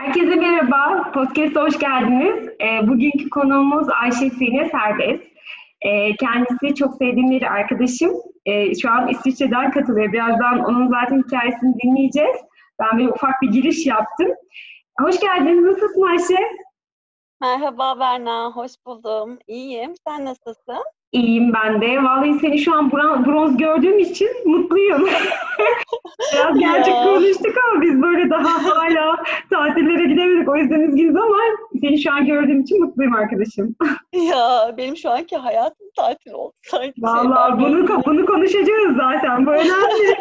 Herkese merhaba, podcast'a hoş geldiniz. E, bugünkü konuğumuz Ayşe Sine Serbest. E, kendisi çok sevdiğim bir arkadaşım. E, şu an İsviçre'den katılıyor. Birazdan onun zaten hikayesini dinleyeceğiz. Ben bir ufak bir giriş yaptım. Hoş geldiniz, nasılsın Ayşe? Merhaba Berna, hoş buldum. İyiyim, sen nasılsın? İyiyim ben de. Vallahi seni şu an bronz gördüğüm için mutluyum. Biraz gerçek konuştuk ama biz böyle daha hala tatillere gidemedik. O yüzden üzgünüz ama seni şu an gördüğüm için mutluyum arkadaşım. ya benim şu anki hayatım tatil oldu sanki. Vallahi bunu, bunu konuşacağız zaten. Bu önemli.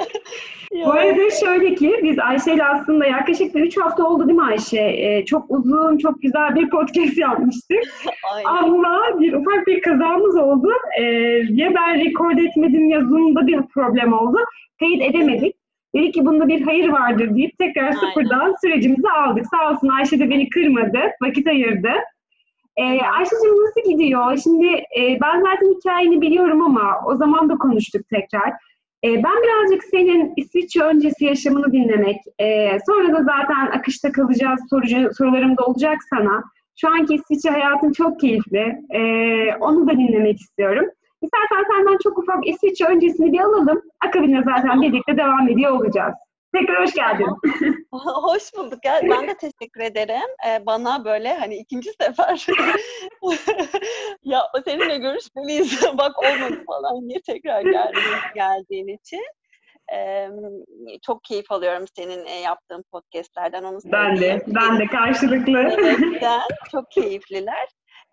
Bu arada şöyle ki biz Ayşe ile aslında yaklaşık bir 3 hafta oldu değil mi Ayşe? Ee, çok uzun, çok güzel bir podcast yapmıştık. Ama bir ufak bir kazamız oldu. Ee, ya ben record etmedim ya Zoom'da bir problem oldu. Kayıt edemedik. Dedik ki bunda bir hayır vardır deyip tekrar Aynen. sıfırdan sürecimizi aldık. Sağ olsun Ayşe de beni kırmadı, vakit ayırdı. Ee, Ayşe'cim nasıl gidiyor? Şimdi e, ben zaten hikayeni biliyorum ama o zaman da konuştuk tekrar. E, ben birazcık senin İsviçre öncesi yaşamını dinlemek, e, sonra da zaten akışta kalacağız sorucu, sorularım da olacak sana. Şu anki İsviçre hayatın çok keyifli. E, onu da dinlemek istiyorum. İstersen senden çok ufak İsviçre öncesini bir alalım. Akabinde zaten birlikte devam ediyor olacağız. Tekrar hoş geldin. hoş bulduk. Ben de teşekkür ederim. Ee, bana böyle hani ikinci sefer ya seninle görüşmeliyiz. Bak olmadı falan diye tekrar geldiğin, geldiğin için. Ee, çok keyif alıyorum senin e, yaptığın podcastlerden. Onu ben de, ben de karşılıklı. Gerçekten çok keyifliler.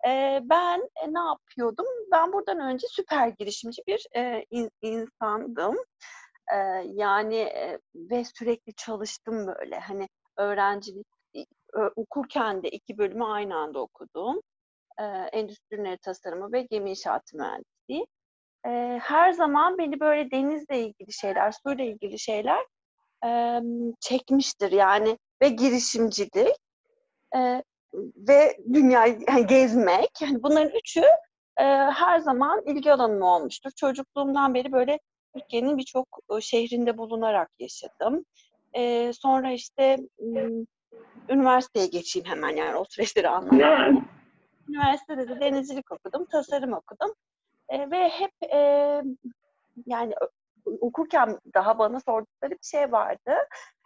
Ee, ben e, ne yapıyordum? Ben buradan önce süper girişimci bir e, in, insandım. Ee, yani e, ve sürekli çalıştım böyle. Hani öğrencilik okurken de iki bölümü aynı anda okudum. Ee, endüstri tasarımı ve gemi inşaatı mühendisliği. Ee, her zaman beni böyle denizle ilgili şeyler, suyla ilgili şeyler e, çekmiştir yani ve girişimcilik e, ve dünyayı yani gezmek. Yani bunların üçü e, her zaman ilgi alanım olmuştur. Çocukluğumdan beri böyle Türkiye'nin birçok şehrinde bulunarak yaşadım. E, sonra işte üniversiteye geçeyim hemen yani o süreçleri anlatayım. Üniversitede de denizcilik okudum, tasarım okudum. E, ve hep e, yani okurken daha bana sordukları bir şey vardı.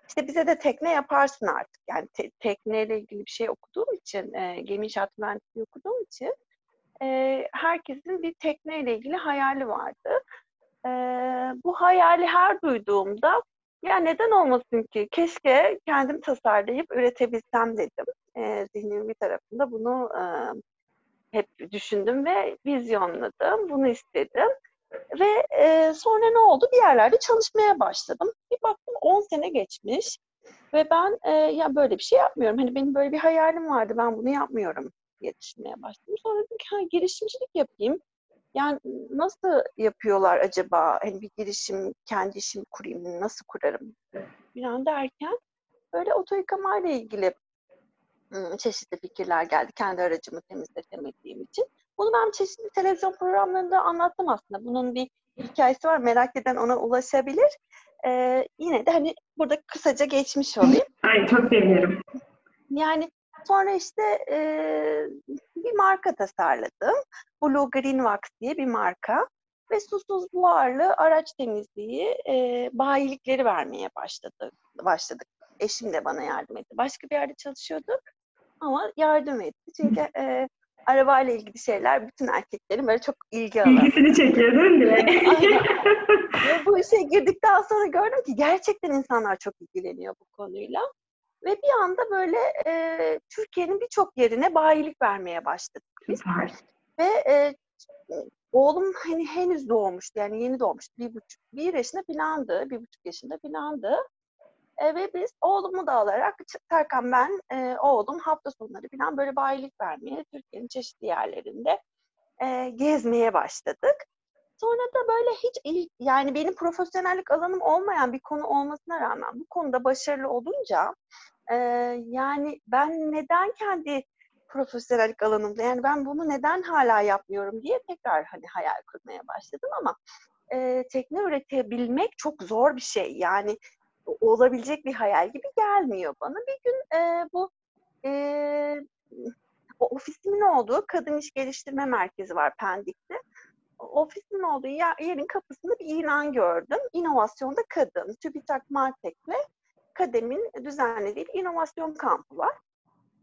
İşte bize de tekne yaparsın artık. Yani te- tekneyle ilgili bir şey okuduğum için, e, gemi inşaat mühendisliği okuduğum için e, herkesin bir tekneyle ilgili hayali vardı e, bu hayali her duyduğumda ya neden olmasın ki? Keşke kendim tasarlayıp üretebilsem dedim. E, zihnimin bir tarafında bunu e, hep düşündüm ve vizyonladım. Bunu istedim. Ve e, sonra ne oldu? Bir yerlerde çalışmaya başladım. Bir baktım 10 sene geçmiş ve ben e, ya böyle bir şey yapmıyorum. Hani benim böyle bir hayalim vardı. Ben bunu yapmıyorum diye düşünmeye başladım. Sonra dedim ki ha, girişimcilik yapayım. Yani nasıl yapıyorlar acaba? Hani bir girişim, kendi işimi kurayım, nasıl kurarım bir an derken böyle oto ile ilgili çeşitli fikirler geldi. Kendi aracımı temizletemediğim için. Bunu ben çeşitli televizyon programlarında anlattım aslında. Bunun bir hikayesi var. Merak eden ona ulaşabilir. Ee, yine de hani burada kısaca geçmiş olayım. Ay çok sevinirim. Yani Sonra işte e, bir marka tasarladım. Blue Green Wax diye bir marka. Ve susuz buharlı araç temizliği e, bayilikleri vermeye başladı, başladık. Eşim de bana yardım etti. Başka bir yerde çalışıyorduk ama yardım etti. Çünkü e, arabayla ilgili şeyler bütün erkeklerin böyle çok ilgi alanı. İlgisini çekiyor değil mi? Aynen. Bu işe girdikten sonra gördüm ki gerçekten insanlar çok ilgileniyor bu konuyla. Ve bir anda böyle e, Türkiye'nin birçok yerine bayilik vermeye başladık biz. Ve e, oğlum hani henüz doğmuştu yani yeni doğmuştu. Bir buçuk, bir yaşında filandı, bir buçuk yaşında filandı. E, ve biz oğlumu da alarak Serkan ben, e, oğlum hafta sonları falan böyle bayilik vermeye Türkiye'nin çeşitli yerlerinde e, gezmeye başladık. Sonra da böyle hiç yani benim profesyonellik alanım olmayan bir konu olmasına rağmen bu konuda başarılı olunca e, yani ben neden kendi profesyonellik alanımda yani ben bunu neden hala yapmıyorum diye tekrar hani hayal kurmaya başladım ama e, tekne üretebilmek çok zor bir şey yani olabilecek bir hayal gibi gelmiyor bana. Bir gün e, bu e, ofisimin olduğu kadın iş geliştirme merkezi var Pendik'te. O ofisimin olduğu yer, yerin kapısında bir ilan gördüm. İnovasyonda kadın. TÜBİTAK Martek'le Kadem'in düzenlediği bir inovasyon kampı var.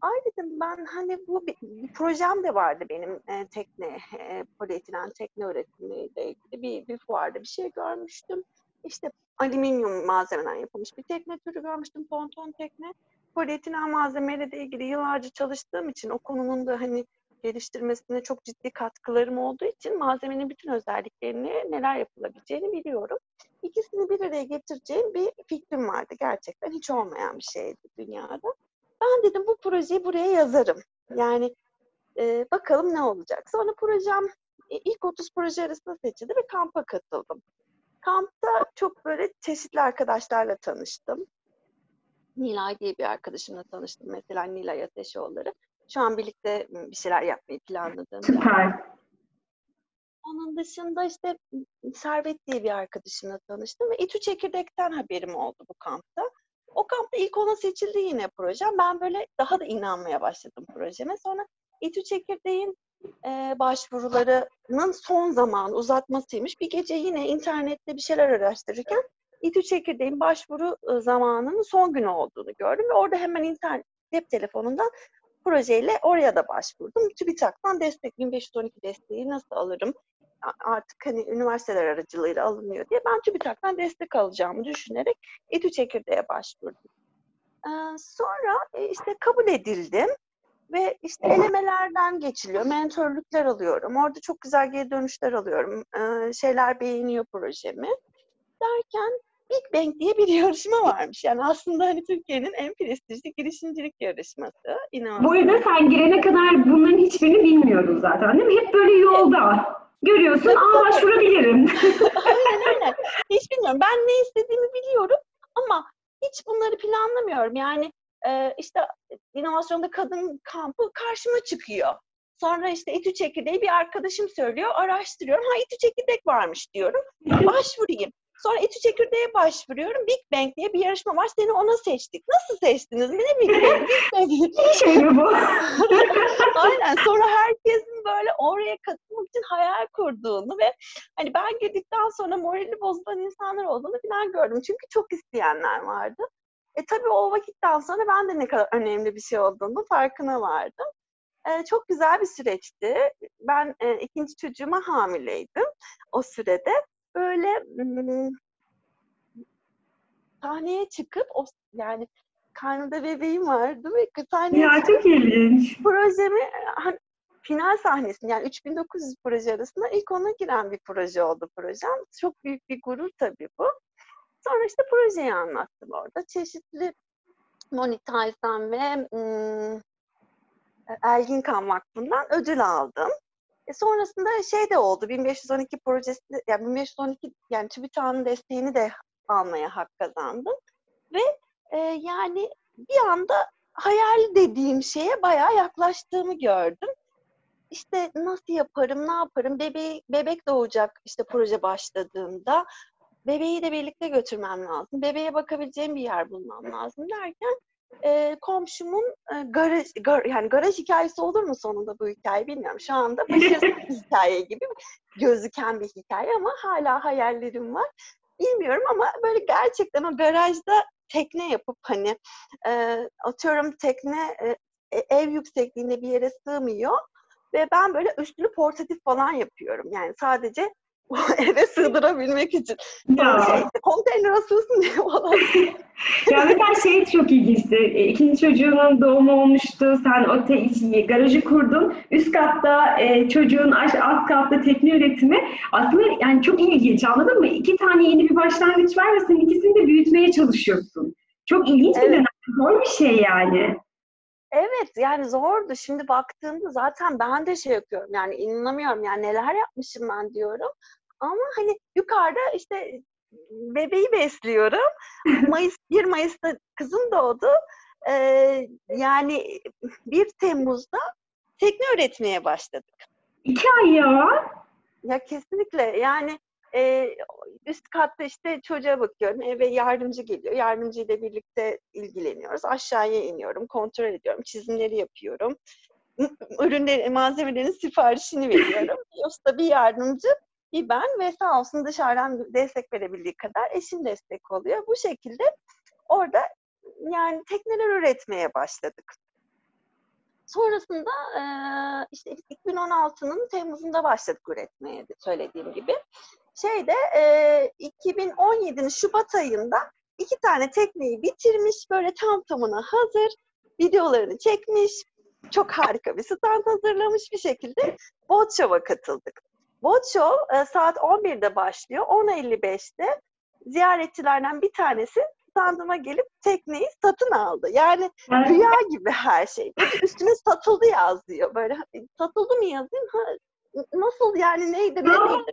Ay dedim ben hani bu bir, bir projem de vardı benim e, tekne, e, polietilen tekne üretimiyle ilgili bir, bir fuarda bir şey görmüştüm. İşte alüminyum malzemeden yapılmış bir tekne türü görmüştüm, ponton tekne. Polietilen malzemeyle de ilgili yıllarca çalıştığım için o konunun da hani geliştirmesine çok ciddi katkılarım olduğu için malzemenin bütün özelliklerini, neler yapılabileceğini biliyorum. İkisini bir araya getireceğim bir fikrim vardı gerçekten. Hiç olmayan bir şeydi dünyada. Ben dedim bu projeyi buraya yazarım. Yani e, bakalım ne olacak. Sonra projem e, ilk 30 proje arasında seçildi ve kampa katıldım. Kampta çok böyle çeşitli arkadaşlarla tanıştım. Nilay diye bir arkadaşımla tanıştım. Mesela Nilay Ateşoğulları. Şu an birlikte bir şeyler yapmayı planladığım. Süper. Onun dışında işte Servet diye bir arkadaşımla tanıştım ve İTÜ Çekirdek'ten haberim oldu bu kampta. O kampta ilk ona seçildi yine projem. Ben böyle daha da inanmaya başladım projeme. Sonra İTÜ Çekirdek'in e, başvurularının son zaman uzatmasıymış. Bir gece yine internette bir şeyler araştırırken İTÜ Çekirdek'in başvuru zamanının son günü olduğunu gördüm ve orada hemen internet cep telefonundan projeyle oraya da başvurdum. TÜBİTAK'tan destek 1512 desteği nasıl alırım? Artık hani üniversiteler aracılığıyla alınıyor diye ben TÜBİTAK'tan destek alacağımı düşünerek İTÜ Çekirdeğe başvurdum. Ee, sonra e, işte kabul edildim ve işte elemelerden geçiliyor, mentörlükler alıyorum. Orada çok güzel geri dönüşler alıyorum. Ee, şeyler beğeniyor projemi. Derken Big Bang diye bir yarışma varmış. Yani aslında hani Türkiye'nin en prestijli girişimcilik yarışması. İnanılmaz. Bu arada sen girene kadar bunların hiçbirini bilmiyoruz zaten değil mi? Hep böyle yolda. Görüyorsun, aa başvurabilirim. aynen aynen. Hiç bilmiyorum. Ben ne istediğimi biliyorum ama hiç bunları planlamıyorum. Yani e, işte inovasyonda kadın kampı karşıma çıkıyor. Sonra işte İTÜ çekirdeği bir arkadaşım söylüyor, araştırıyorum. Ha İTÜ çekirdek varmış diyorum. Başvurayım. Sonra İTÜ Çekirdeğe başvuruyorum. Big Bang diye bir yarışma var. Seni ona seçtik. Nasıl seçtiniz? Ne Big Bang? Big Bang. İyi şey mi bu? Aynen. Sonra herkesin böyle oraya katılmak için hayal kurduğunu ve hani ben girdikten sonra morali bozulan insanlar olduğunu falan gördüm. Çünkü çok isteyenler vardı. E tabii o vakitten sonra ben de ne kadar önemli bir şey olduğunu farkına vardım. E, çok güzel bir süreçti. Ben e, ikinci çocuğuma hamileydim o sürede böyle sahneye çıkıp o yani karnında bebeğim vardı ve sahneye ya çok ilginç. Projemi hani, final sahnesinde yani 3900 proje arasında ilk ona giren bir proje oldu projem. Çok büyük bir gurur tabii bu. Sonra işte projeyi anlattım orada. Çeşitli Monetize'dan ve ım, Elgin Kan Vakfı'ndan ödül aldım. E sonrasında şey de oldu. 1512 projesi, yani 1512 yani TÜBİTAK'ın desteğini de almaya hak kazandım. Ve e, yani bir anda hayal dediğim şeye bayağı yaklaştığımı gördüm. İşte nasıl yaparım, ne yaparım? Bebeği, bebek doğacak işte proje başladığında. Bebeği de birlikte götürmem lazım. Bebeğe bakabileceğim bir yer bulmam lazım derken e, komşumun e, garaj, gar, yani garaj hikayesi olur mu sonunda bu hikaye bilmiyorum. Şu anda başarısız bir hikaye gibi gözüken bir hikaye ama hala hayallerim var. Bilmiyorum ama böyle gerçekten o garajda tekne yapıp hani e, atıyorum tekne e, ev yüksekliğinde bir yere sığmıyor ve ben böyle üstünü portatif falan yapıyorum. Yani sadece eve sığdırabilmek için. Ya. Şey, konteyner asılsın diye falan. ya mesela şey çok ilginçti. E, ikinci çocuğunun doğumu olmuştu. Sen o te- garajı kurdun. Üst katta e, çocuğun alt katta tekne üretimi. Aslında yani çok ilginç anladın mı? İki tane yeni bir başlangıç var ve sen ikisini de büyütmeye çalışıyorsun. Çok ilginç evet. bir dönem. Zor bir şey yani. Evet yani zordu. Şimdi baktığımda zaten ben de şey yapıyorum. Yani inanamıyorum yani neler yapmışım ben diyorum. Ama hani yukarıda işte bebeği besliyorum. Mayıs 1 Mayıs'ta kızım doğdu. Ee, yani 1 Temmuz'da tekne üretmeye başladık. İki ay ya. Ya kesinlikle yani e, üst katta işte çocuğa bakıyorum. Eve yardımcı geliyor. Yardımcıyla birlikte ilgileniyoruz. Aşağıya iniyorum. Kontrol ediyorum. Çizimleri yapıyorum. Ürünleri, malzemelerin siparişini veriyorum. Usta bir yardımcı bir ben ve sağ olsun dışarıdan destek verebildiği kadar eşim destek oluyor. Bu şekilde orada yani tekneler üretmeye başladık. Sonrasında işte 2016'nın Temmuz'unda başladık üretmeye söylediğim gibi. Şeyde 2017'nin Şubat ayında iki tane tekneyi bitirmiş, böyle tam tamına hazır, videolarını çekmiş, çok harika bir stand hazırlamış bir şekilde Boat Show'a katıldık. Boat Show saat 11'de başlıyor. 10.55'te ziyaretçilerden bir tanesi standıma gelip tekneyi satın aldı. Yani rüya gibi her şey. Üstüne satıldı yazıyor. Böyle satıldı mı yazayım? Ha, nasıl yani neydi ne değildi?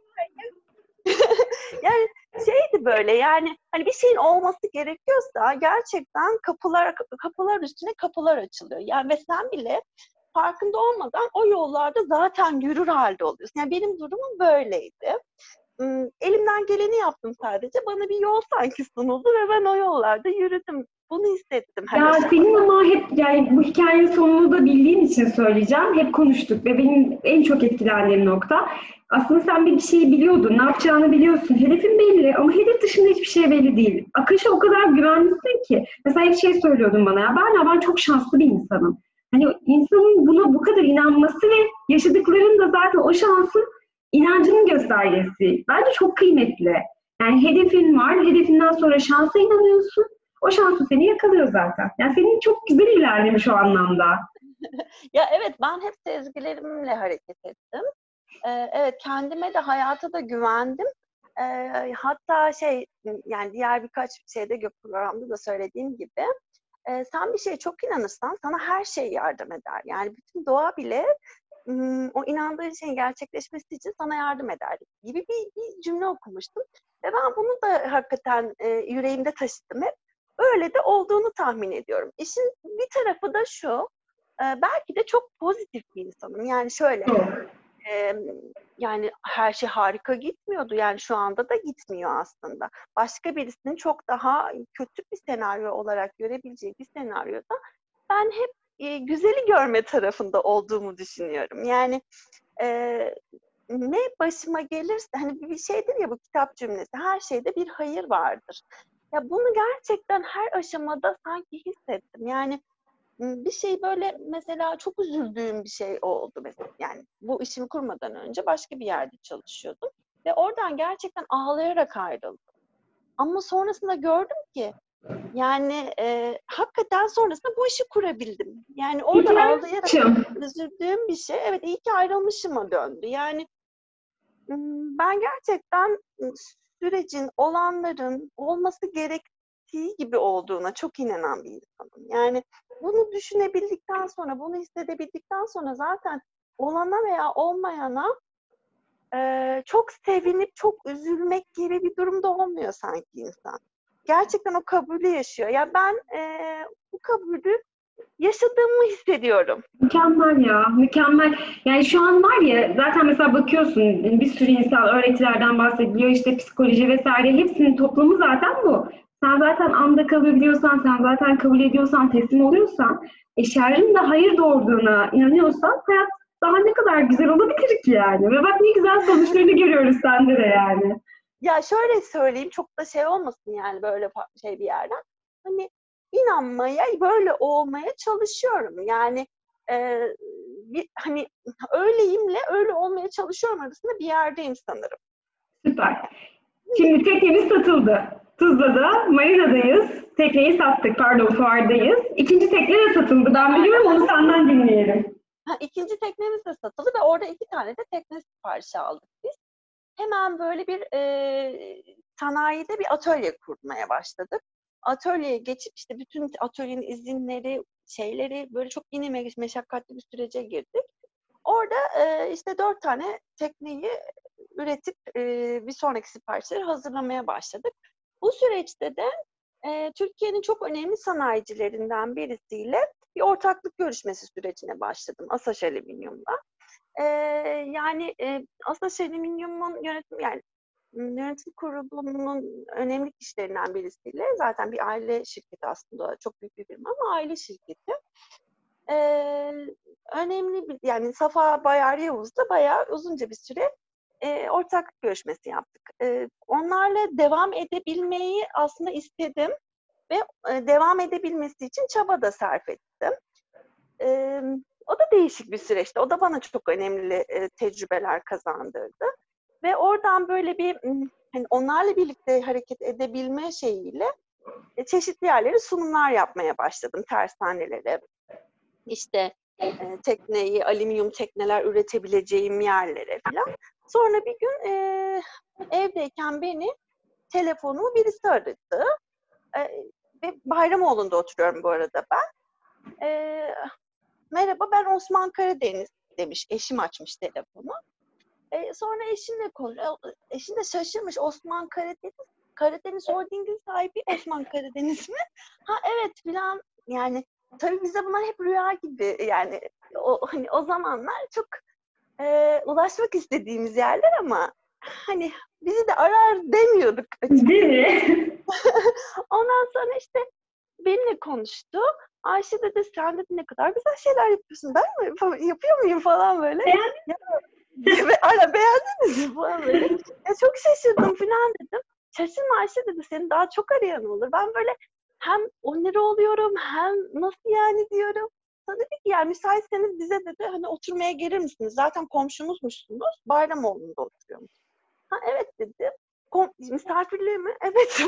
yani şeydi böyle yani hani bir şeyin olması gerekiyorsa gerçekten kapılar kapılar üstüne kapılar açılıyor. Yani ve sen bile farkında olmadan o yollarda zaten yürür halde oluyorsun. Yani benim durumum böyleydi elimden geleni yaptım sadece. Bana bir yol sanki sunuldu ve ben o yollarda yürüdüm. Bunu hissettim. Her ya zaman. senin ama hep yani bu hikayenin sonunu da bildiğim için söyleyeceğim. Hep konuştuk ve benim en çok etkilendiğim nokta aslında sen bir şeyi biliyordun, ne yapacağını biliyorsun. Hedefin belli ama hedef dışında hiçbir şey belli değil. Akışa o kadar güvenlisin ki. Mesela hep şey söylüyordun bana ya ben, ben çok şanslı bir insanım. Hani insanın buna bu kadar inanması ve yaşadıkların da zaten o şansın inancının göstergesi. Bence çok kıymetli. Yani hedefin var, hedefinden sonra şansa inanıyorsun. O şansı seni yakalıyor zaten. Yani senin çok güzel ilerlemiş o anlamda. ya evet ben hep sezgilerimle hareket ettim. Ee, evet kendime de hayata da güvendim. Ee, hatta şey yani diğer birkaç şeyde programda da söylediğim gibi e, sen bir şeye çok inanırsan sana her şey yardım eder. Yani bütün doğa bile o inandığın şeyin gerçekleşmesi için sana yardım eder gibi bir, bir cümle okumuştum. Ve ben bunu da hakikaten e, yüreğimde taşıdım hep. Öyle de olduğunu tahmin ediyorum. İşin bir tarafı da şu, e, belki de çok pozitif bir insanım. Yani şöyle, e, yani her şey harika gitmiyordu. Yani şu anda da gitmiyor aslında. Başka birisinin çok daha kötü bir senaryo olarak görebileceği bir senaryoda ben hep e, güzeli görme tarafında olduğumu düşünüyorum. Yani e, ne başıma gelirse hani bir şeydir ya bu kitap cümlesi her şeyde bir hayır vardır. Ya bunu gerçekten her aşamada sanki hissettim. Yani bir şey böyle mesela çok üzüldüğüm bir şey oldu mesela. Yani bu işimi kurmadan önce başka bir yerde çalışıyordum ve oradan gerçekten ağlayarak ayrıldım. Ama sonrasında gördüm ki yani e, hakikaten sonrasında bu işi kurabildim. Yani orada ağlayarak üzüldüğüm bir şey. Evet iyi ki ayrılmışıma döndü. Yani ben gerçekten sürecin, olanların olması gerektiği gibi olduğuna çok inanan bir insanım. Yani bunu düşünebildikten sonra, bunu hissedebildikten sonra zaten olana veya olmayana e, çok sevinip çok üzülmek gibi bir durumda olmuyor sanki insan gerçekten o kabulü yaşıyor. Ya ben e, bu kabulü yaşadığımı hissediyorum. Mükemmel ya, mükemmel. Yani şu an var ya zaten mesela bakıyorsun bir sürü insan öğretilerden bahsediliyor işte psikoloji vesaire hepsinin toplamı zaten bu. Sen zaten anda kalabiliyorsan, sen zaten kabul ediyorsan, teslim oluyorsan, e şerrin de hayır doğurduğuna inanıyorsan hayat daha ne kadar güzel olabilir ki yani. Ve bak ne güzel sonuçlarını görüyoruz sende de yani. Ya şöyle söyleyeyim çok da şey olmasın yani böyle şey bir yerden. Hani inanmaya, böyle olmaya çalışıyorum. Yani e, bir, hani öyleyimle öyle olmaya çalışıyorum arasında bir yerdeyim sanırım. Süper. Şimdi teknemiz satıldı. Tuzla'da, Marina'dayız. Tekneyi sattık, pardon fuardayız. İkinci tekne de satıldı. Ben biliyorum onu senden dinleyelim. Ha, ikinci teknemiz de satıldı ve orada iki tane de tekne siparişi aldık biz hemen böyle bir e, sanayide bir atölye kurmaya başladık. Atölyeye geçip işte bütün atölyenin izinleri, şeyleri böyle çok yine meşakkatli bir sürece girdik. Orada e, işte dört tane tekneyi üretip e, bir sonraki siparişleri hazırlamaya başladık. Bu süreçte de e, Türkiye'nin çok önemli sanayicilerinden birisiyle bir ortaklık görüşmesi sürecine başladım Asaş Alüminyum'la e, yani e, aslında Alüminyum'un yönetim yani yönetim kurulunun önemli kişilerinden birisiyle zaten bir aile şirketi aslında çok büyük bir firma ama aile şirketi. Ee, önemli bir yani Safa Bayar Yavuz'la bayağı uzunca bir süre e, ortaklık görüşmesi yaptık. E, onlarla devam edebilmeyi aslında istedim ve e, devam edebilmesi için çaba da sarf ettim. E, o da değişik bir süreçti. O da bana çok önemli e, tecrübeler kazandırdı. Ve oradan böyle bir hani onlarla birlikte hareket edebilme şeyiyle e, çeşitli yerlere sunumlar yapmaya başladım tersanelere. İşte e, tekneyi, alüminyum tekneler üretebileceğim yerlere falan. Sonra bir gün e, evdeyken beni telefonumu birisi aradı. E, ve Bayramoğlu'nda oturuyorum bu arada ben. E, Merhaba ben Osman Karadeniz demiş. Eşim açmış telefonu. E, sonra eşimle konuşuyor. Eşim de şaşırmış. Osman Karadeniz. Karadeniz Holding'in sahibi Osman Karadeniz mi? Ha evet filan yani tabii bize bunlar hep rüya gibi yani o hani o zamanlar çok e, ulaşmak istediğimiz yerler ama hani bizi de arar demiyorduk açıkçası. Değil mi? Ondan sonra işte benimle konuştu. Ayşe dedi sen dedi ne kadar güzel şeyler yapıyorsun. Ben mi yapıyor muyum falan böyle. Beğendin ya, Aynen beğendiniz mi falan böyle. Ya çok şaşırdım falan dedim. Şaşırma Ayşe dedi seni daha çok arayan olur. Ben böyle hem onları oluyorum hem nasıl yani diyorum. Sonra dedi ki yani müsaitseniz bize dedi hani oturmaya gelir misiniz? Zaten komşumuzmuşsunuz. Bayramoğlu'nda oturuyormuş. Ha evet dedim. Kom misafirliği mi? Evet.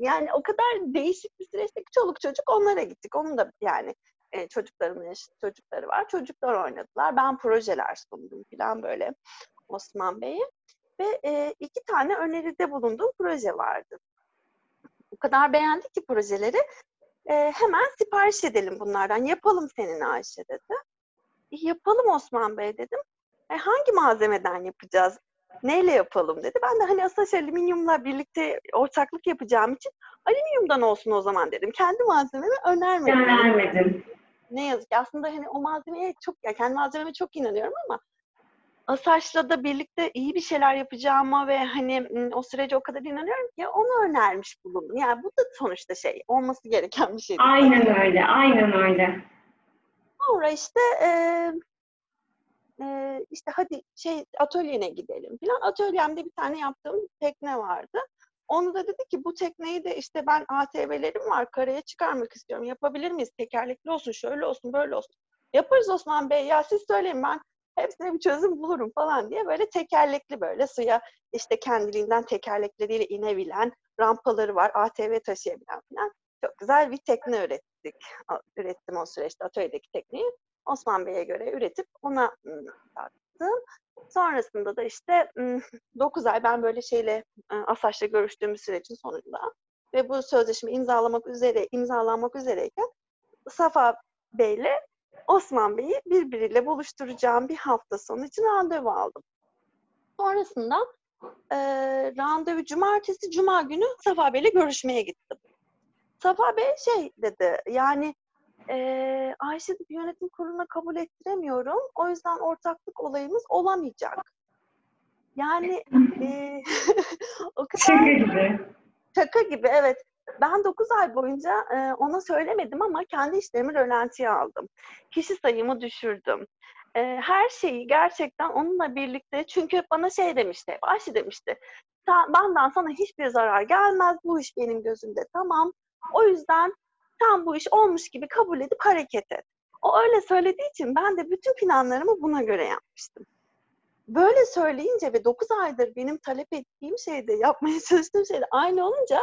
yani o kadar değişik bir süreçte çoluk çocuk onlara gittik. Onun da yani e, çocukların çocukları var. Çocuklar oynadılar. Ben projeler sundum falan böyle Osman Bey'e. Ve e, iki tane öneride bulunduğum proje vardı. O kadar beğendik ki projeleri. E, hemen sipariş edelim bunlardan. Yapalım senin Ayşe dedi. E, yapalım Osman Bey dedim. E, hangi malzemeden yapacağız? Neyle yapalım dedi. Ben de hani Asaş Alüminyum'la birlikte ortaklık yapacağım için alüminyumdan olsun o zaman dedim. Kendi malzememi önermedim. Önermedim. Ne yazık ki aslında hani o malzemeye çok, ya kendi malzememe çok inanıyorum ama Asaş'la da birlikte iyi bir şeyler yapacağıma ve hani o sürece o kadar inanıyorum ki onu önermiş bulundum. Yani bu da sonuçta şey, olması gereken bir şey. Aynen öyle, aynen öyle. Sonra işte e, e, işte hadi şey atölyene gidelim falan. Atölyemde bir tane yaptığım tekne vardı. Onu da dedi ki bu tekneyi de işte ben ATV'lerim var karaya çıkarmak istiyorum. Yapabilir miyiz? Tekerlekli olsun, şöyle olsun, böyle olsun. Yaparız Osman Bey ya siz söyleyin ben hepsine bir çözüm bulurum falan diye böyle tekerlekli böyle suya işte kendiliğinden tekerlekleriyle inebilen rampaları var. ATV taşıyabilen falan. Çok güzel bir tekne ürettik. Ürettim o süreçte atölyedeki tekneyi. Osman Bey'e göre üretip ona sattım. Sonrasında da işte 9 ay ben böyle şeyle Asaç'la görüştüğüm sürecin sonunda ve bu sözleşme imzalamak üzere imzalanmak üzereyken Safa Bey'le Osman Bey'i birbiriyle buluşturacağım bir hafta sonu için randevu aldım. Sonrasında e, randevu cumartesi, cuma günü Safa Bey'le görüşmeye gittim. Safa Bey şey dedi, yani e, Ayşe yönetim kuruluna kabul ettiremiyorum. O yüzden ortaklık olayımız olamayacak. Yani e, o kadar... Şaka gibi. Şaka gibi evet. Ben 9 ay boyunca e, ona söylemedim ama kendi işlerimi rölantiye aldım. Kişi sayımı düşürdüm. E, her şeyi gerçekten onunla birlikte çünkü bana şey demişti, Ayşe demişti. Benden sana hiçbir zarar gelmez. Bu iş benim gözümde tamam. O yüzden sen bu iş olmuş gibi kabul edip hareket et. O öyle söylediği için ben de bütün planlarımı buna göre yapmıştım. Böyle söyleyince ve 9 aydır benim talep ettiğim şeyde, yapmaya çalıştığım şeyde aynı olunca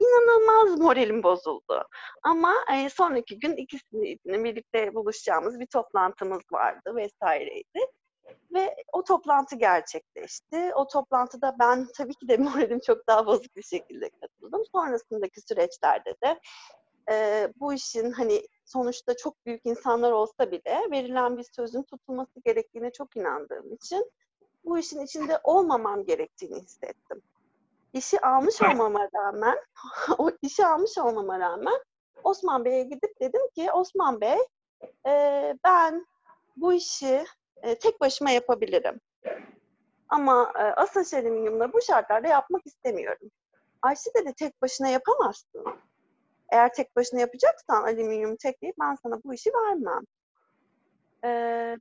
inanılmaz moralim bozuldu. Ama e, sonraki gün ikisini birlikte buluşacağımız bir toplantımız vardı vesaireydi. Ve o toplantı gerçekleşti. O toplantıda ben tabii ki de moralim çok daha bozuk bir şekilde katıldım. Sonrasındaki süreçlerde de e, bu işin hani sonuçta çok büyük insanlar olsa bile verilen bir sözün tutulması gerektiğine çok inandığım için bu işin içinde olmamam gerektiğini hissettim. İşi almış olmama rağmen, o işi almış olmama rağmen Osman Bey'e gidip dedim ki Osman Bey e, ben bu işi e, tek başıma yapabilirim. Ama e, Asaş Alüminyum'la bu şartlarda yapmak istemiyorum. Ayşe dedi tek başına yapamazsın. Eğer tek başına yapacaksan alüminyum tekleyip ben sana bu işi vermem. E,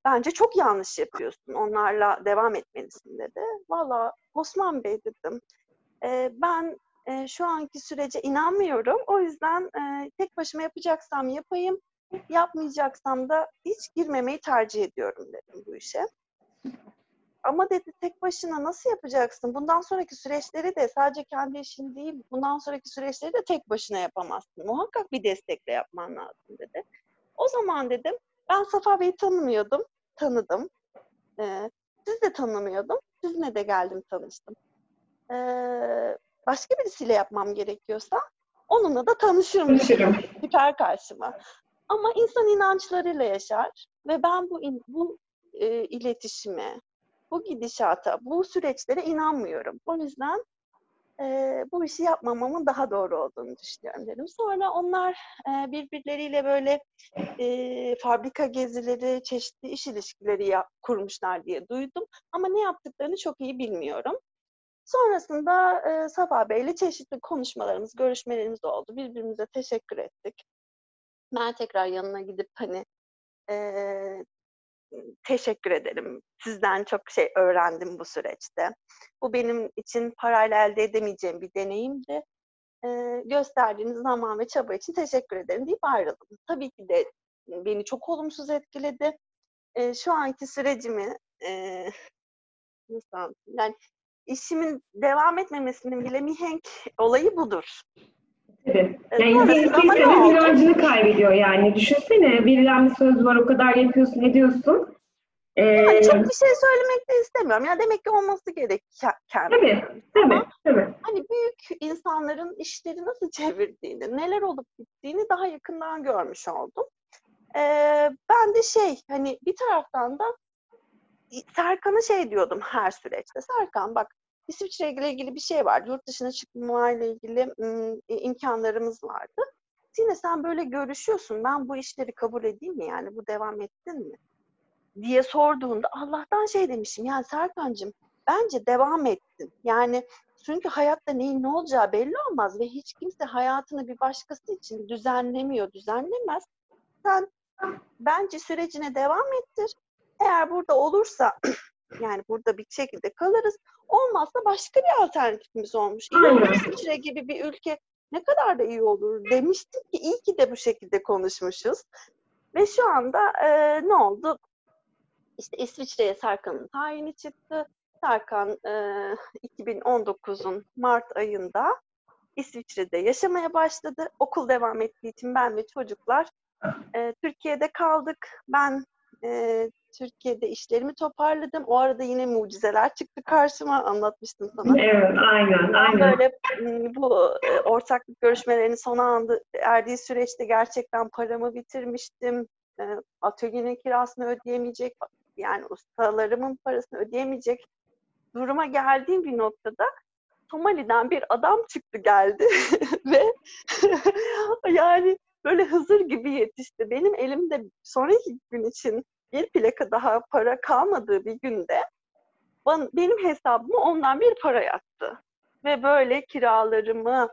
bence çok yanlış yapıyorsun. Onlarla devam etmelisin dedi. Valla Osman Bey dedim. Ben şu anki sürece inanmıyorum. O yüzden tek başıma yapacaksam yapayım. Yapmayacaksam da hiç girmemeyi tercih ediyorum dedim bu işe. Ama dedi tek başına nasıl yapacaksın? Bundan sonraki süreçleri de sadece kendi işin değil, bundan sonraki süreçleri de tek başına yapamazsın. Muhakkak bir destekle yapman lazım dedi. O zaman dedim ben Safa Bey'i tanımıyordum, tanıdım. Ee, siz de tanımıyordum, sizinle de geldim tanıştım. Ee, başka birisiyle yapmam gerekiyorsa onunla da tanışırım. Tanışırım. Süper karşıma. Ama insan inançlarıyla yaşar ve ben bu in, bu e, iletişime, bu gidişata, bu süreçlere inanmıyorum. O yüzden e, bu işi yapmamamın daha doğru olduğunu düşünüyorum dedim. Sonra onlar e, birbirleriyle böyle e, fabrika gezileri, çeşitli iş ilişkileri ya, kurmuşlar diye duydum. Ama ne yaptıklarını çok iyi bilmiyorum. Sonrasında e, Safa Bey'le çeşitli konuşmalarımız, görüşmelerimiz oldu. Birbirimize teşekkür ettik. Ben tekrar yanına gidip hani e, teşekkür ederim. Sizden çok şey öğrendim bu süreçte. Bu benim için parayla elde edemeyeceğim bir deneyimdi. E, gösterdiğiniz zaman ve çaba için teşekkür ederim deyip ayrıldım. Tabii ki de beni çok olumsuz etkiledi. E, şu anki sürecimi e, nasıl yani işimin devam etmemesinin bile mihenk olayı budur. Tabii. Yani insan ama oldu? inancını kaybediyor yani. Düşünsene verilen bir söz var o kadar yapıyorsun ediyorsun. Ee, Yani çok bir şey söylemek de istemiyorum. Ya demek ki olması gereken. Tabii, tabii, tabii. Hani büyük insanların işleri nasıl çevirdiğini, neler olup bittiğini daha yakından görmüş oldum. Ee, ben de şey hani bir taraftan da Serkan'a şey diyordum her süreçte. Serkan bak İsviçre ile ilgili bir şey vardı. Yurt dışına çıkmayla ilgili ım, imkanlarımız vardı. Yine sen böyle görüşüyorsun. Ben bu işleri kabul edeyim mi? Yani bu devam ettin mi? diye sorduğunda Allah'tan şey demişim. Yani Serkan'cığım bence devam ettin. Yani çünkü hayatta neyin ne olacağı belli olmaz ve hiç kimse hayatını bir başkası için düzenlemiyor, düzenlemez. Sen bence sürecine devam ettir. Eğer burada olursa yani burada bir şekilde kalırız. Olmazsa başka bir alternatifimiz olmuş. İsviçre gibi bir ülke ne kadar da iyi olur demiştim ki iyi ki de bu şekilde konuşmuşuz. Ve şu anda e, ne oldu? İşte İsviçre'ye Serkan'ın tayini çıktı. Serkan e, 2019'un Mart ayında İsviçre'de yaşamaya başladı. Okul devam ettiği için ben ve çocuklar e, Türkiye'de kaldık. Ben e, Türkiye'de işlerimi toparladım. O arada yine mucizeler çıktı karşıma. Anlatmıştım sana. Evet, aynen, aynen. böyle bu e, ortaklık görüşmelerinin sona anda erdiği süreçte gerçekten paramı bitirmiştim. Atölyenin kirasını ödeyemeyecek, yani ustalarımın parasını ödeyemeyecek duruma geldiğim bir noktada Somali'den bir adam çıktı geldi ve yani böyle Hızır gibi yetişti. Benim elimde sonraki gün için bir plaka daha para kalmadığı bir günde benim hesabıma ondan bir para yattı. Ve böyle kiralarımı,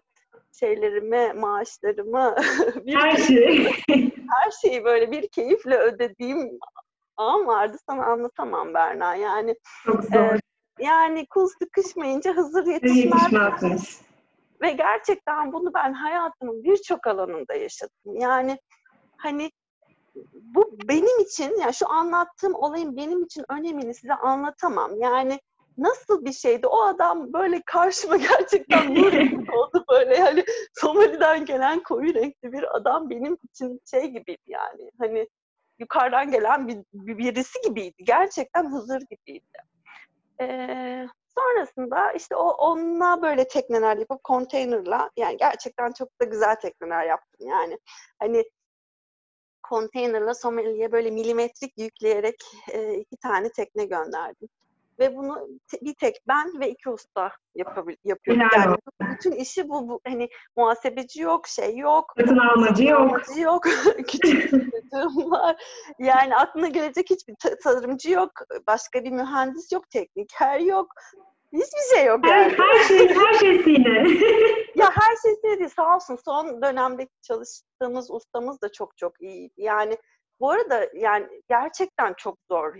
şeylerimi, maaşlarımı, bir Her şey. her şeyi böyle bir keyifle ödediğim an vardı. Sana anlatamam Berna. Yani zor. yani kul sıkışmayınca Hızır Bir yetişmez. Ve gerçekten bunu ben hayatımın birçok alanında yaşadım. Yani hani bu benim için, yani şu anlattığım olayın benim için önemini size anlatamam. Yani nasıl bir şeydi? O adam böyle karşıma gerçekten nur oldu böyle yani Somali'den gelen koyu renkli bir adam benim için şey gibiydi yani. Hani yukarıdan gelen bir, bir birisi gibiydi. Gerçekten Hızır gibiydi. Ee, sonrasında işte o onunla böyle tekneler yapıp konteynerla yani gerçekten çok da güzel tekneler yaptım yani. Hani konteynerla Somali'ye böyle milimetrik yükleyerek e, iki tane tekne gönderdim. Ve bunu bir tek ben ve iki usta yapabil yapıyoruz. Helal Yani bütün işi bu, bu hani muhasebeci yok, şey yok, Satın almacı yok. Tasarımcı yok. Küçük çocuğum var. Yani aklına gelecek hiçbir tasarımcı yok. Başka bir mühendis yok. Tekniker yok. Hiçbir şey yok Her, yani. her şey, her şeysiyle. Ya her şey değil sağ olsun. Son dönemdeki çalıştığımız ustamız da çok çok iyi. Yani bu arada yani gerçekten çok zor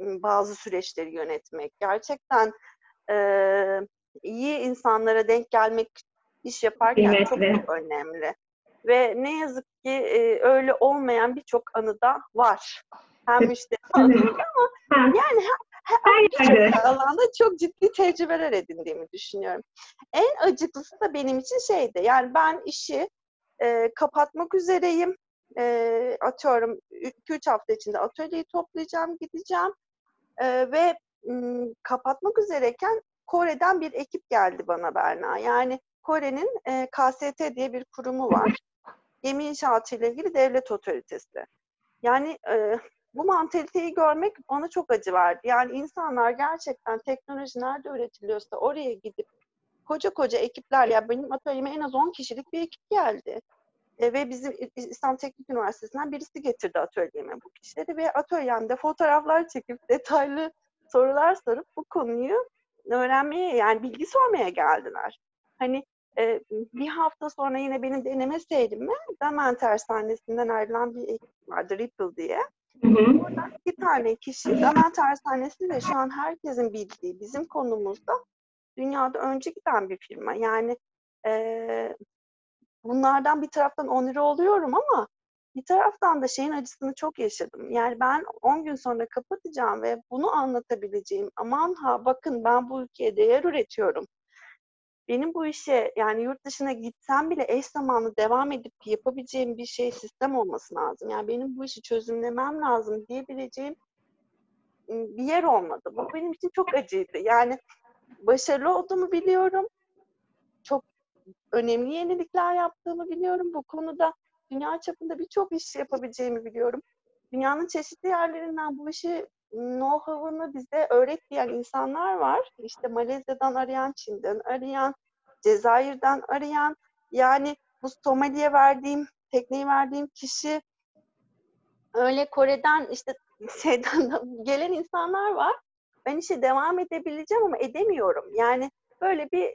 bazı süreçleri yönetmek. Gerçekten e, iyi insanlara denk gelmek iş yaparken çok Kıymetli. çok önemli. Ve ne yazık ki e, öyle olmayan birçok anıda var. Hem anlamında ama yani her, Her her alanda çok ciddi tecrübeler edindiğimi düşünüyorum. En acıklısı da benim için şeydi. Yani ben işi e, kapatmak üzereyim. E, atıyorum 2-3 hafta içinde atölyeyi toplayacağım, gideceğim. Ve kapatmak üzereyken Kore'den bir ekip geldi bana Berna. Yani Kore'nin KST diye bir kurumu var. Gemi inşaatı ile ilgili devlet otoritesi. Yani bu mantaliteyi görmek bana çok acı verdi. Yani insanlar gerçekten teknoloji nerede üretiliyorsa oraya gidip koca koca ekipler, ya benim atölyeme en az 10 kişilik bir ekip geldi. E, ve bizim İstanbul Teknik Üniversitesi'nden birisi getirdi atölyeme bu kişileri ve atölyemde fotoğraflar çekip detaylı sorular sorup bu konuyu öğrenmeye yani bilgi sormaya geldiler. Hani e, bir hafta sonra yine benim deneme seyrime Damen Tersanesi'nden ayrılan bir ekip vardı Ripple diye. Hı hı. Oradan iki tane kişi Damen Tersanesi de şu an herkesin bildiği bizim konumuzda dünyada önce giden bir firma. Yani e, bunlardan bir taraftan onur oluyorum ama bir taraftan da şeyin acısını çok yaşadım. Yani ben 10 gün sonra kapatacağım ve bunu anlatabileceğim. Aman ha bakın ben bu ülkeye değer üretiyorum. Benim bu işe yani yurt dışına gitsem bile eş zamanlı devam edip yapabileceğim bir şey sistem olması lazım. Yani benim bu işi çözümlemem lazım diyebileceğim bir yer olmadı. Bu benim için çok acıydı. Yani başarılı olduğumu biliyorum. Çok önemli yenilikler yaptığımı biliyorum. Bu konuda dünya çapında birçok iş yapabileceğimi biliyorum. Dünyanın çeşitli yerlerinden bu işi know-how'ını bize öğretmeyen insanlar var. İşte Malezya'dan arayan, Çin'den arayan, Cezayir'den arayan. Yani bu Somali'ye verdiğim, tekneyi verdiğim kişi öyle Kore'den işte şeyden de gelen insanlar var. Ben işe devam edebileceğim ama edemiyorum. Yani böyle bir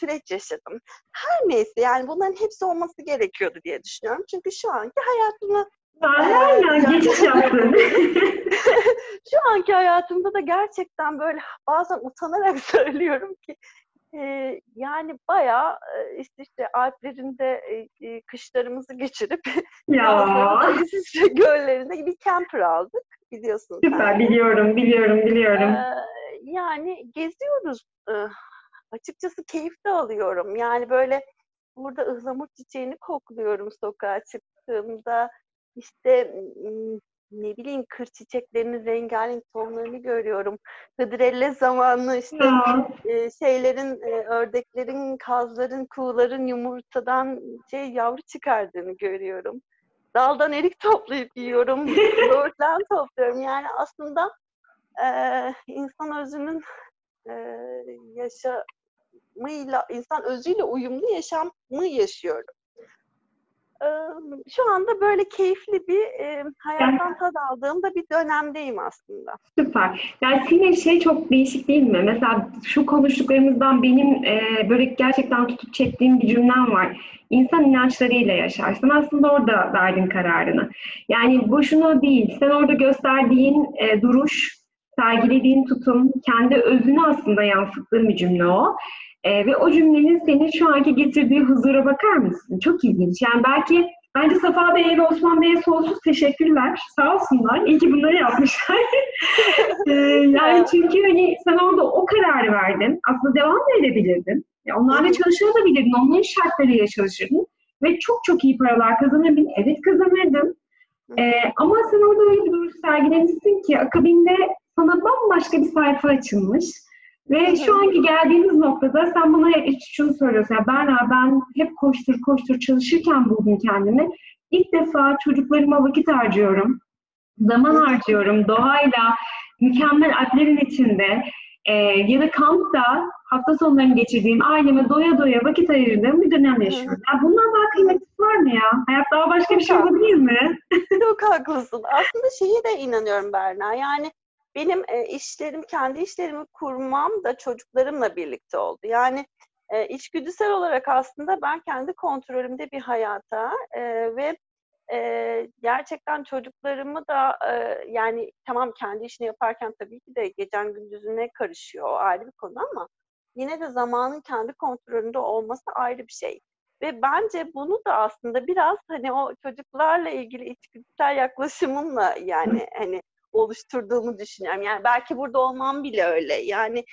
süreç yaşadım. Her neyse yani bunların hepsi olması gerekiyordu diye düşünüyorum. Çünkü şu anki hayatımı Aynen, geçiş yaptın. şu anki hayatımda da gerçekten böyle bazen utanarak söylüyorum ki e, yani bayağı işte, işte Alplerinde e, kışlarımızı geçirip ya İsviçre göllerinde bir camper aldık biliyorsun sen. süper biliyorum, biliyorum, biliyorum. Ee, yani geziyoruz. Açıkçası keyif de alıyorum. Yani böyle burada ıhlamur çiçeğini kokluyorum sokağa çıktığımda. İşte ne bileyim kır çiçeklerinin rengarenk tonlarını görüyorum. Hıdrellez zamanlı işte e, şeylerin, e, ördeklerin, kazların, kuğuların yumurtadan şey yavru çıkardığını görüyorum. Daldan erik toplayıp yiyorum, böğürtlen topluyorum. Yani aslında e, insan özünün e, yaşamıyla, insan özüyle uyumlu yaşamı yaşıyorum. E, şu anda böyle keyifli bir e, hayattan tad aldığım da bir dönemdeyim aslında. süper. Yani senin şey çok değişik değil mi? Mesela şu konuştuklarımızdan benim e, böyle gerçekten tutup çektiğim bir cümlem var. İnsan inançlarıyla yaşarsın. Aslında orada verdin kararını. Yani boşuna değil. Sen orada gösterdiğin e, duruş, sergilediğin tutum, kendi özünü aslında yansıttığın bir cümle o. E, ve o cümlenin senin şu anki getirdiği huzura bakar mısın? Çok ilginç. Yani belki bence Safa Bey'e ve Osman Bey'e sonsuz teşekkürler. Sağ olsunlar. İyi ki bunları yapmışlar. E, yani çünkü hani sen orada o kararı verdin. Aslında devam da edebilirdin. Ya onlarla çalışabilirdin. Onların şartlarıyla çalışırdın. Ve çok çok iyi paralar kazanırdın. Evet kazanırdın. Ee, ama sen orada öyle bir duruş sergilemişsin ki akabinde sana bambaşka bir sayfa açılmış. Ve şu anki geldiğimiz noktada sen bana hep şunu söylüyorsun. Ya Berna ben hep koştur koştur çalışırken buldum kendimi. İlk defa çocuklarıma vakit harcıyorum. Zaman harcıyorum. Doğayla mükemmel alplerin içinde e, ya da kampta hafta sonlarını geçirdiğim aileme doya doya vakit ayırdığım bir dönem yaşıyorum. Ya bundan daha kıymetlisi var mı ya? Hayat daha başka bir şey olabilir mi? Çok haklısın. Aslında şeyi de inanıyorum Berna. Yani benim e, işlerim, kendi işlerimi kurmam da çocuklarımla birlikte oldu. Yani e, içgüdüsel olarak aslında ben kendi kontrolümde bir hayata e, ve e, gerçekten çocuklarımı da e, yani tamam kendi işini yaparken tabii ki de gecen gündüzüne karışıyor o ayrı bir konu ama yine de zamanın kendi kontrolünde olması ayrı bir şey. Ve bence bunu da aslında biraz hani o çocuklarla ilgili içgüdüsel yaklaşımımla yani hani oluşturduğumu düşünüyorum. Yani belki burada olmam bile öyle. Yani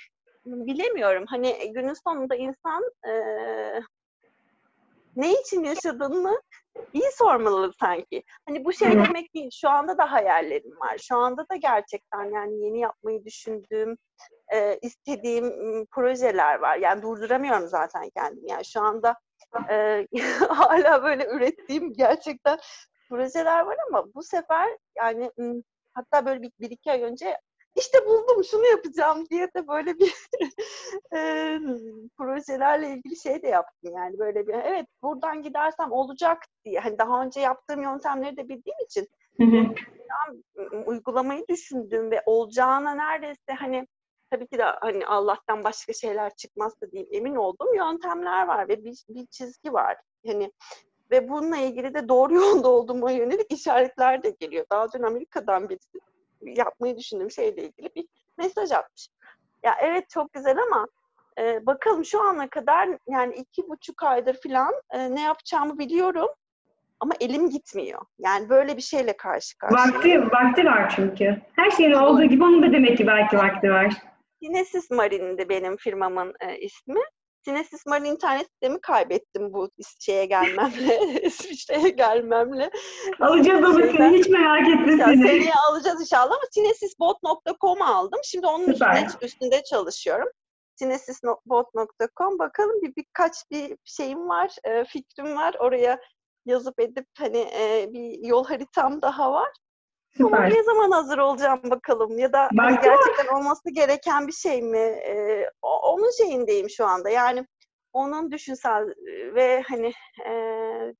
bilemiyorum. Hani günün sonunda insan e, ne için yaşadığını iyi sormalı sanki. Hani bu şey demek değil. Şu anda da hayallerim var. Şu anda da gerçekten yani yeni yapmayı düşündüğüm, e, istediğim projeler var. Yani durduramıyorum zaten kendimi. Yani şu anda e, hala böyle ürettiğim gerçekten projeler var ama bu sefer yani hatta böyle bir, bir iki ay önce işte buldum şunu yapacağım diye de böyle bir e, projelerle ilgili şey de yaptım yani böyle bir evet buradan gidersem olacak diye hani daha önce yaptığım yöntemleri de bildiğim için hı hı. uygulamayı düşündüm ve olacağına neredeyse hani tabii ki de hani Allah'tan başka şeyler çıkmazsa diyeyim emin olduğum yöntemler var ve bir, bir çizgi var. Hani ve bununla ilgili de doğru yolda olduğuma yönelik işaretler de geliyor. Daha dün Amerika'dan birisi yapmayı düşündüğüm şeyle ilgili bir mesaj atmış. Ya evet çok güzel ama e, bakalım şu ana kadar yani iki buçuk aydır falan e, ne yapacağımı biliyorum ama elim gitmiyor. Yani böyle bir şeyle karşı karşıya. Vakti, vakti var çünkü. Her şeyin olduğu gibi onun da demek ki belki vakti var. Kinesis Marine'de benim firmamın e, ismi. Sinesis Marine internet sistemi kaybettim bu şeye gelmemle, İsviçre'ye gelmemle. Alacağız ama seni hiç merak etme seni. Seni alacağız inşallah ama sinesisbot.com aldım. Şimdi onun üstünde, üstünde çalışıyorum. sinesisbot.com bakalım bir birkaç bir şeyim var, e, fikrim var. Oraya yazıp edip hani e, bir yol haritam daha var. Süper. Ama ne zaman hazır olacağım bakalım ya da hani gerçekten olması gereken bir şey mi? Ee, onun şeyindeyim şu anda. Yani onun düşünsel ve hani e,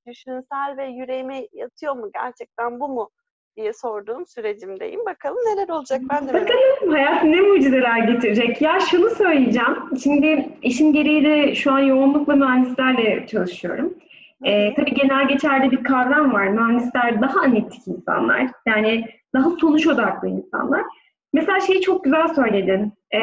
düşünsel ve yüreğime yatıyor mu gerçekten bu mu diye sorduğum sürecimdeyim. Bakalım neler olacak ben de Bakalım hayat ne mucizeler getirecek. Ya şunu söyleyeceğim. Şimdi işin gereği de şu an yoğunlukla mühendislerle çalışıyorum. Ee, tabii genel geçerli bir kavram var. Mühendisler daha analitik insanlar. Yani daha sonuç odaklı insanlar. Mesela şeyi çok güzel söyledin. Ee,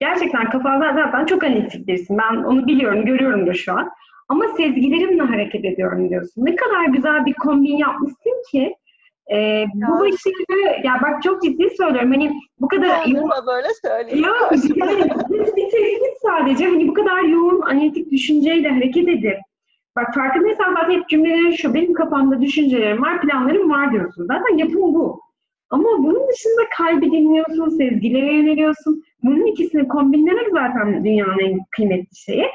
gerçekten kafanda zaten çok analitik birisin. Ben onu biliyorum, görüyorum da şu an. Ama sezgilerimle hareket ediyorum diyorsun. Ne kadar güzel bir kombin yapmışsın ki. Ee, bu başarı, ya bak çok ciddi söylüyorum. Hani bu kadar yoğun... böyle söyleyeyim. Ya, yani, bir tespit sadece. Hani bu kadar yoğun analitik düşünceyle hareket edip Bak farkındaysan zaten hep cümlelerin şu, benim kafamda düşüncelerim var, planlarım var diyorsun. Zaten yapım bu. Ama bunun dışında kalbi dinliyorsun, sezgilere yöneliyorsun. Bunun ikisini kombinlemek zaten dünyanın en kıymetli şeyi.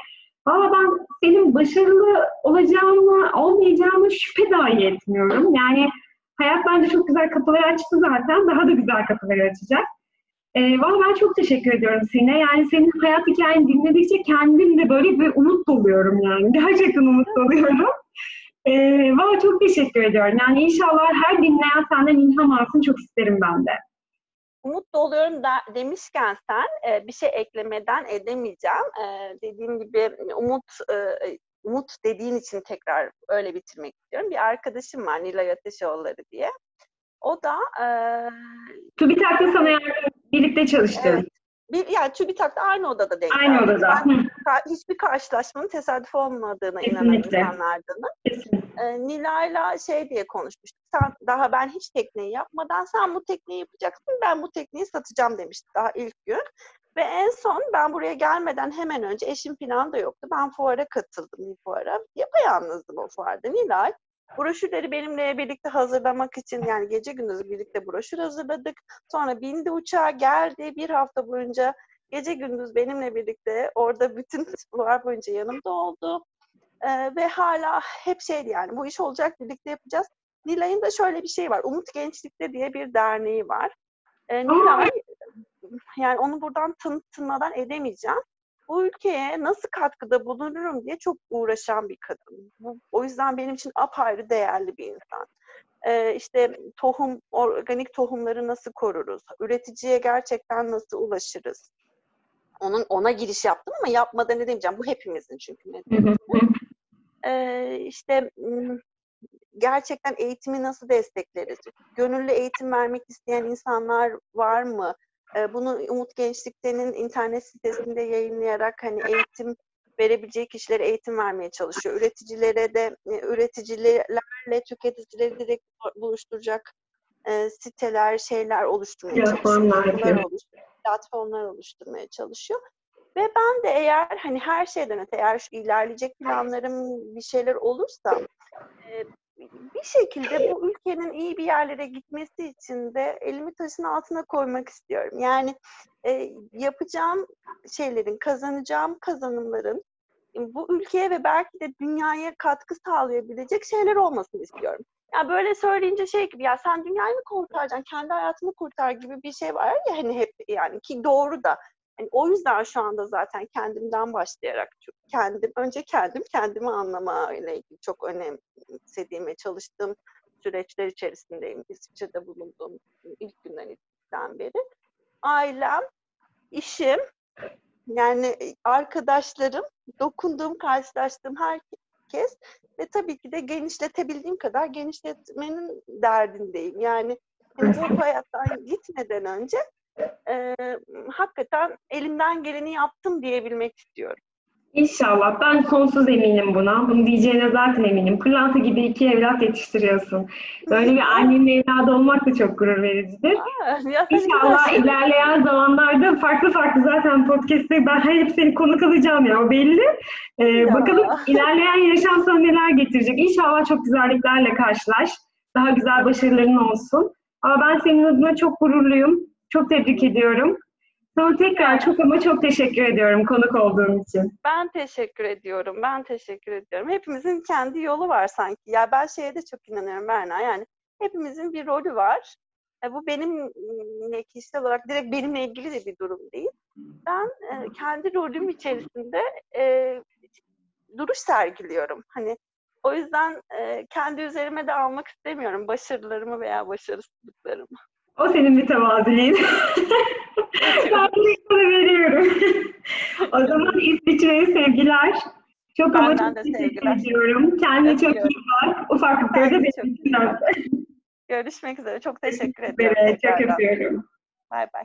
Valla ben senin başarılı olacağını, olmayacağını şüphe dahi etmiyorum. Yani hayat bence çok güzel kapılar açtı zaten. Daha da güzel kapılar açacak. E, Valla ben çok teşekkür ediyorum Sine. Yani senin hayat hikayeni dinledikçe kendim de böyle bir umut doluyorum yani. Gerçekten umut doluyorum. E, Valla çok teşekkür ediyorum. Yani inşallah her dinleyen senden ilham alsın çok isterim ben de. Umut doluyorum da, demişken sen e, bir şey eklemeden edemeyeceğim. E, dediğim gibi umut e, umut dediğin için tekrar öyle bitirmek istiyorum. Bir arkadaşım var Nilay Ateşoğulları diye. O da e, TÜBİTAK'ta sana yardım birlikte çalıştın. Evet. Bir, yani TÜBİTAK'ta aynı odada denk Aynı geldik. odada. Ben, hiçbir karşılaşmanın tesadüf olmadığına inanan insanlardanım. E, Nilay'la şey diye konuşmuştuk. Sen daha ben hiç tekneyi yapmadan sen bu tekneyi yapacaksın. Ben bu tekneyi satacağım demişti daha ilk gün. Ve en son ben buraya gelmeden hemen önce eşim falan da yoktu. Ben fuara katıldım bir fuara. Yapayalnızdım o fuarda. Nilay Broşürleri benimle birlikte hazırlamak için yani gece gündüz birlikte broşür hazırladık. Sonra bindi uçağa geldi. Bir hafta boyunca gece gündüz benimle birlikte orada bütün var boyunca yanımda oldu. Ee, ve hala hep şeydi yani bu iş olacak birlikte yapacağız. Nilay'ın da şöyle bir şey var. Umut Gençlik'te diye bir derneği var. Ee, Nilay yani onu buradan tanıtmadan edemeyeceğim. Bu ülkeye nasıl katkıda bulunurum diye çok uğraşan bir kadın. Bu, o yüzden benim için apayrı değerli bir insan. Ee, işte tohum, organik tohumları nasıl koruruz? Üreticiye gerçekten nasıl ulaşırız? Onun ona giriş yaptım ama yapmadan ne demeyeceğim. Bu hepimizin çünkü. Ee, işte gerçekten eğitimi nasıl destekleriz? Gönüllü eğitim vermek isteyen insanlar var mı? Bunu Umut Gençlik'te'nin internet sitesinde yayınlayarak hani eğitim verebileceği kişilere eğitim vermeye çalışıyor. Üreticilere de üreticilerle tüketicileri direkt buluşturacak siteler, şeyler oluşturmaya platformlar çalışıyor. Platformlar oluşturmaya çalışıyor. Ve ben de eğer hani her şeyden öte eğer şu ilerleyecek planlarım bir şeyler olursa bir şekilde bu ülkenin iyi bir yerlere gitmesi için de elimi taşın altına koymak istiyorum. Yani e, yapacağım şeylerin, kazanacağım kazanımların bu ülkeye ve belki de dünyaya katkı sağlayabilecek şeyler olmasını istiyorum. Ya yani böyle söyleyince şey gibi ya sen dünyayı mı kurtaracaksın, kendi hayatını kurtar gibi bir şey var ya hani hep yani ki doğru da. Yani o yüzden şu anda zaten kendimden başlayarak kendim önce kendim kendimi anlama ile ilgili çok önemsediğim ve çalıştığım süreçler içerisindeyim. İsviçre'de bulunduğum ilk günden itibaren beri. Ailem, işim, yani arkadaşlarım, dokunduğum, karşılaştığım herkes ve tabii ki de genişletebildiğim kadar genişletmenin derdindeyim. Yani hani bu hayattan gitmeden önce e, hakikaten elimden geleni yaptım diyebilmek istiyorum. İnşallah. Ben sonsuz eminim buna. Bunu diyeceğine zaten eminim. Pırlanta gibi iki evlat yetiştiriyorsun. Böyle bir annenin evladı olmak da çok gurur vericidir. Aa, İnşallah ilerleyen zamanlarda farklı farklı zaten podcast'te ben hep seni konuk alacağım ya o belli. Ee, Ya. bakalım ilerleyen yaşam sana neler getirecek. İnşallah çok güzelliklerle karşılaş. Daha güzel başarıların olsun. Ama ben senin adına çok gururluyum. Çok tebrik ediyorum. Sana tekrar çok ama çok teşekkür ediyorum konuk olduğun için. Ben teşekkür ediyorum. Ben teşekkür ediyorum. Hepimizin kendi yolu var sanki. Ya ben şeye de çok inanıyorum Berna. Yani hepimizin bir rolü var. E, bu benim m, kişisel olarak direkt benimle ilgili de bir durum değil. Ben e, kendi rolüm içerisinde e, duruş sergiliyorum. Hani o yüzden e, kendi üzerime de almak istemiyorum başarılarımı veya başarısızlıklarımı. O senin bir tevaziliğin. ben direkt sana veriyorum. o zaman İsviçre'ye sevgiler. Çok ama çok teşekkür ediyorum. Kendine çok iyi bak. Ufaklıkları da benim. Görüşmek üzere. Çok teşekkür ediyorum. Evet, çok öpüyorum. Bay bay.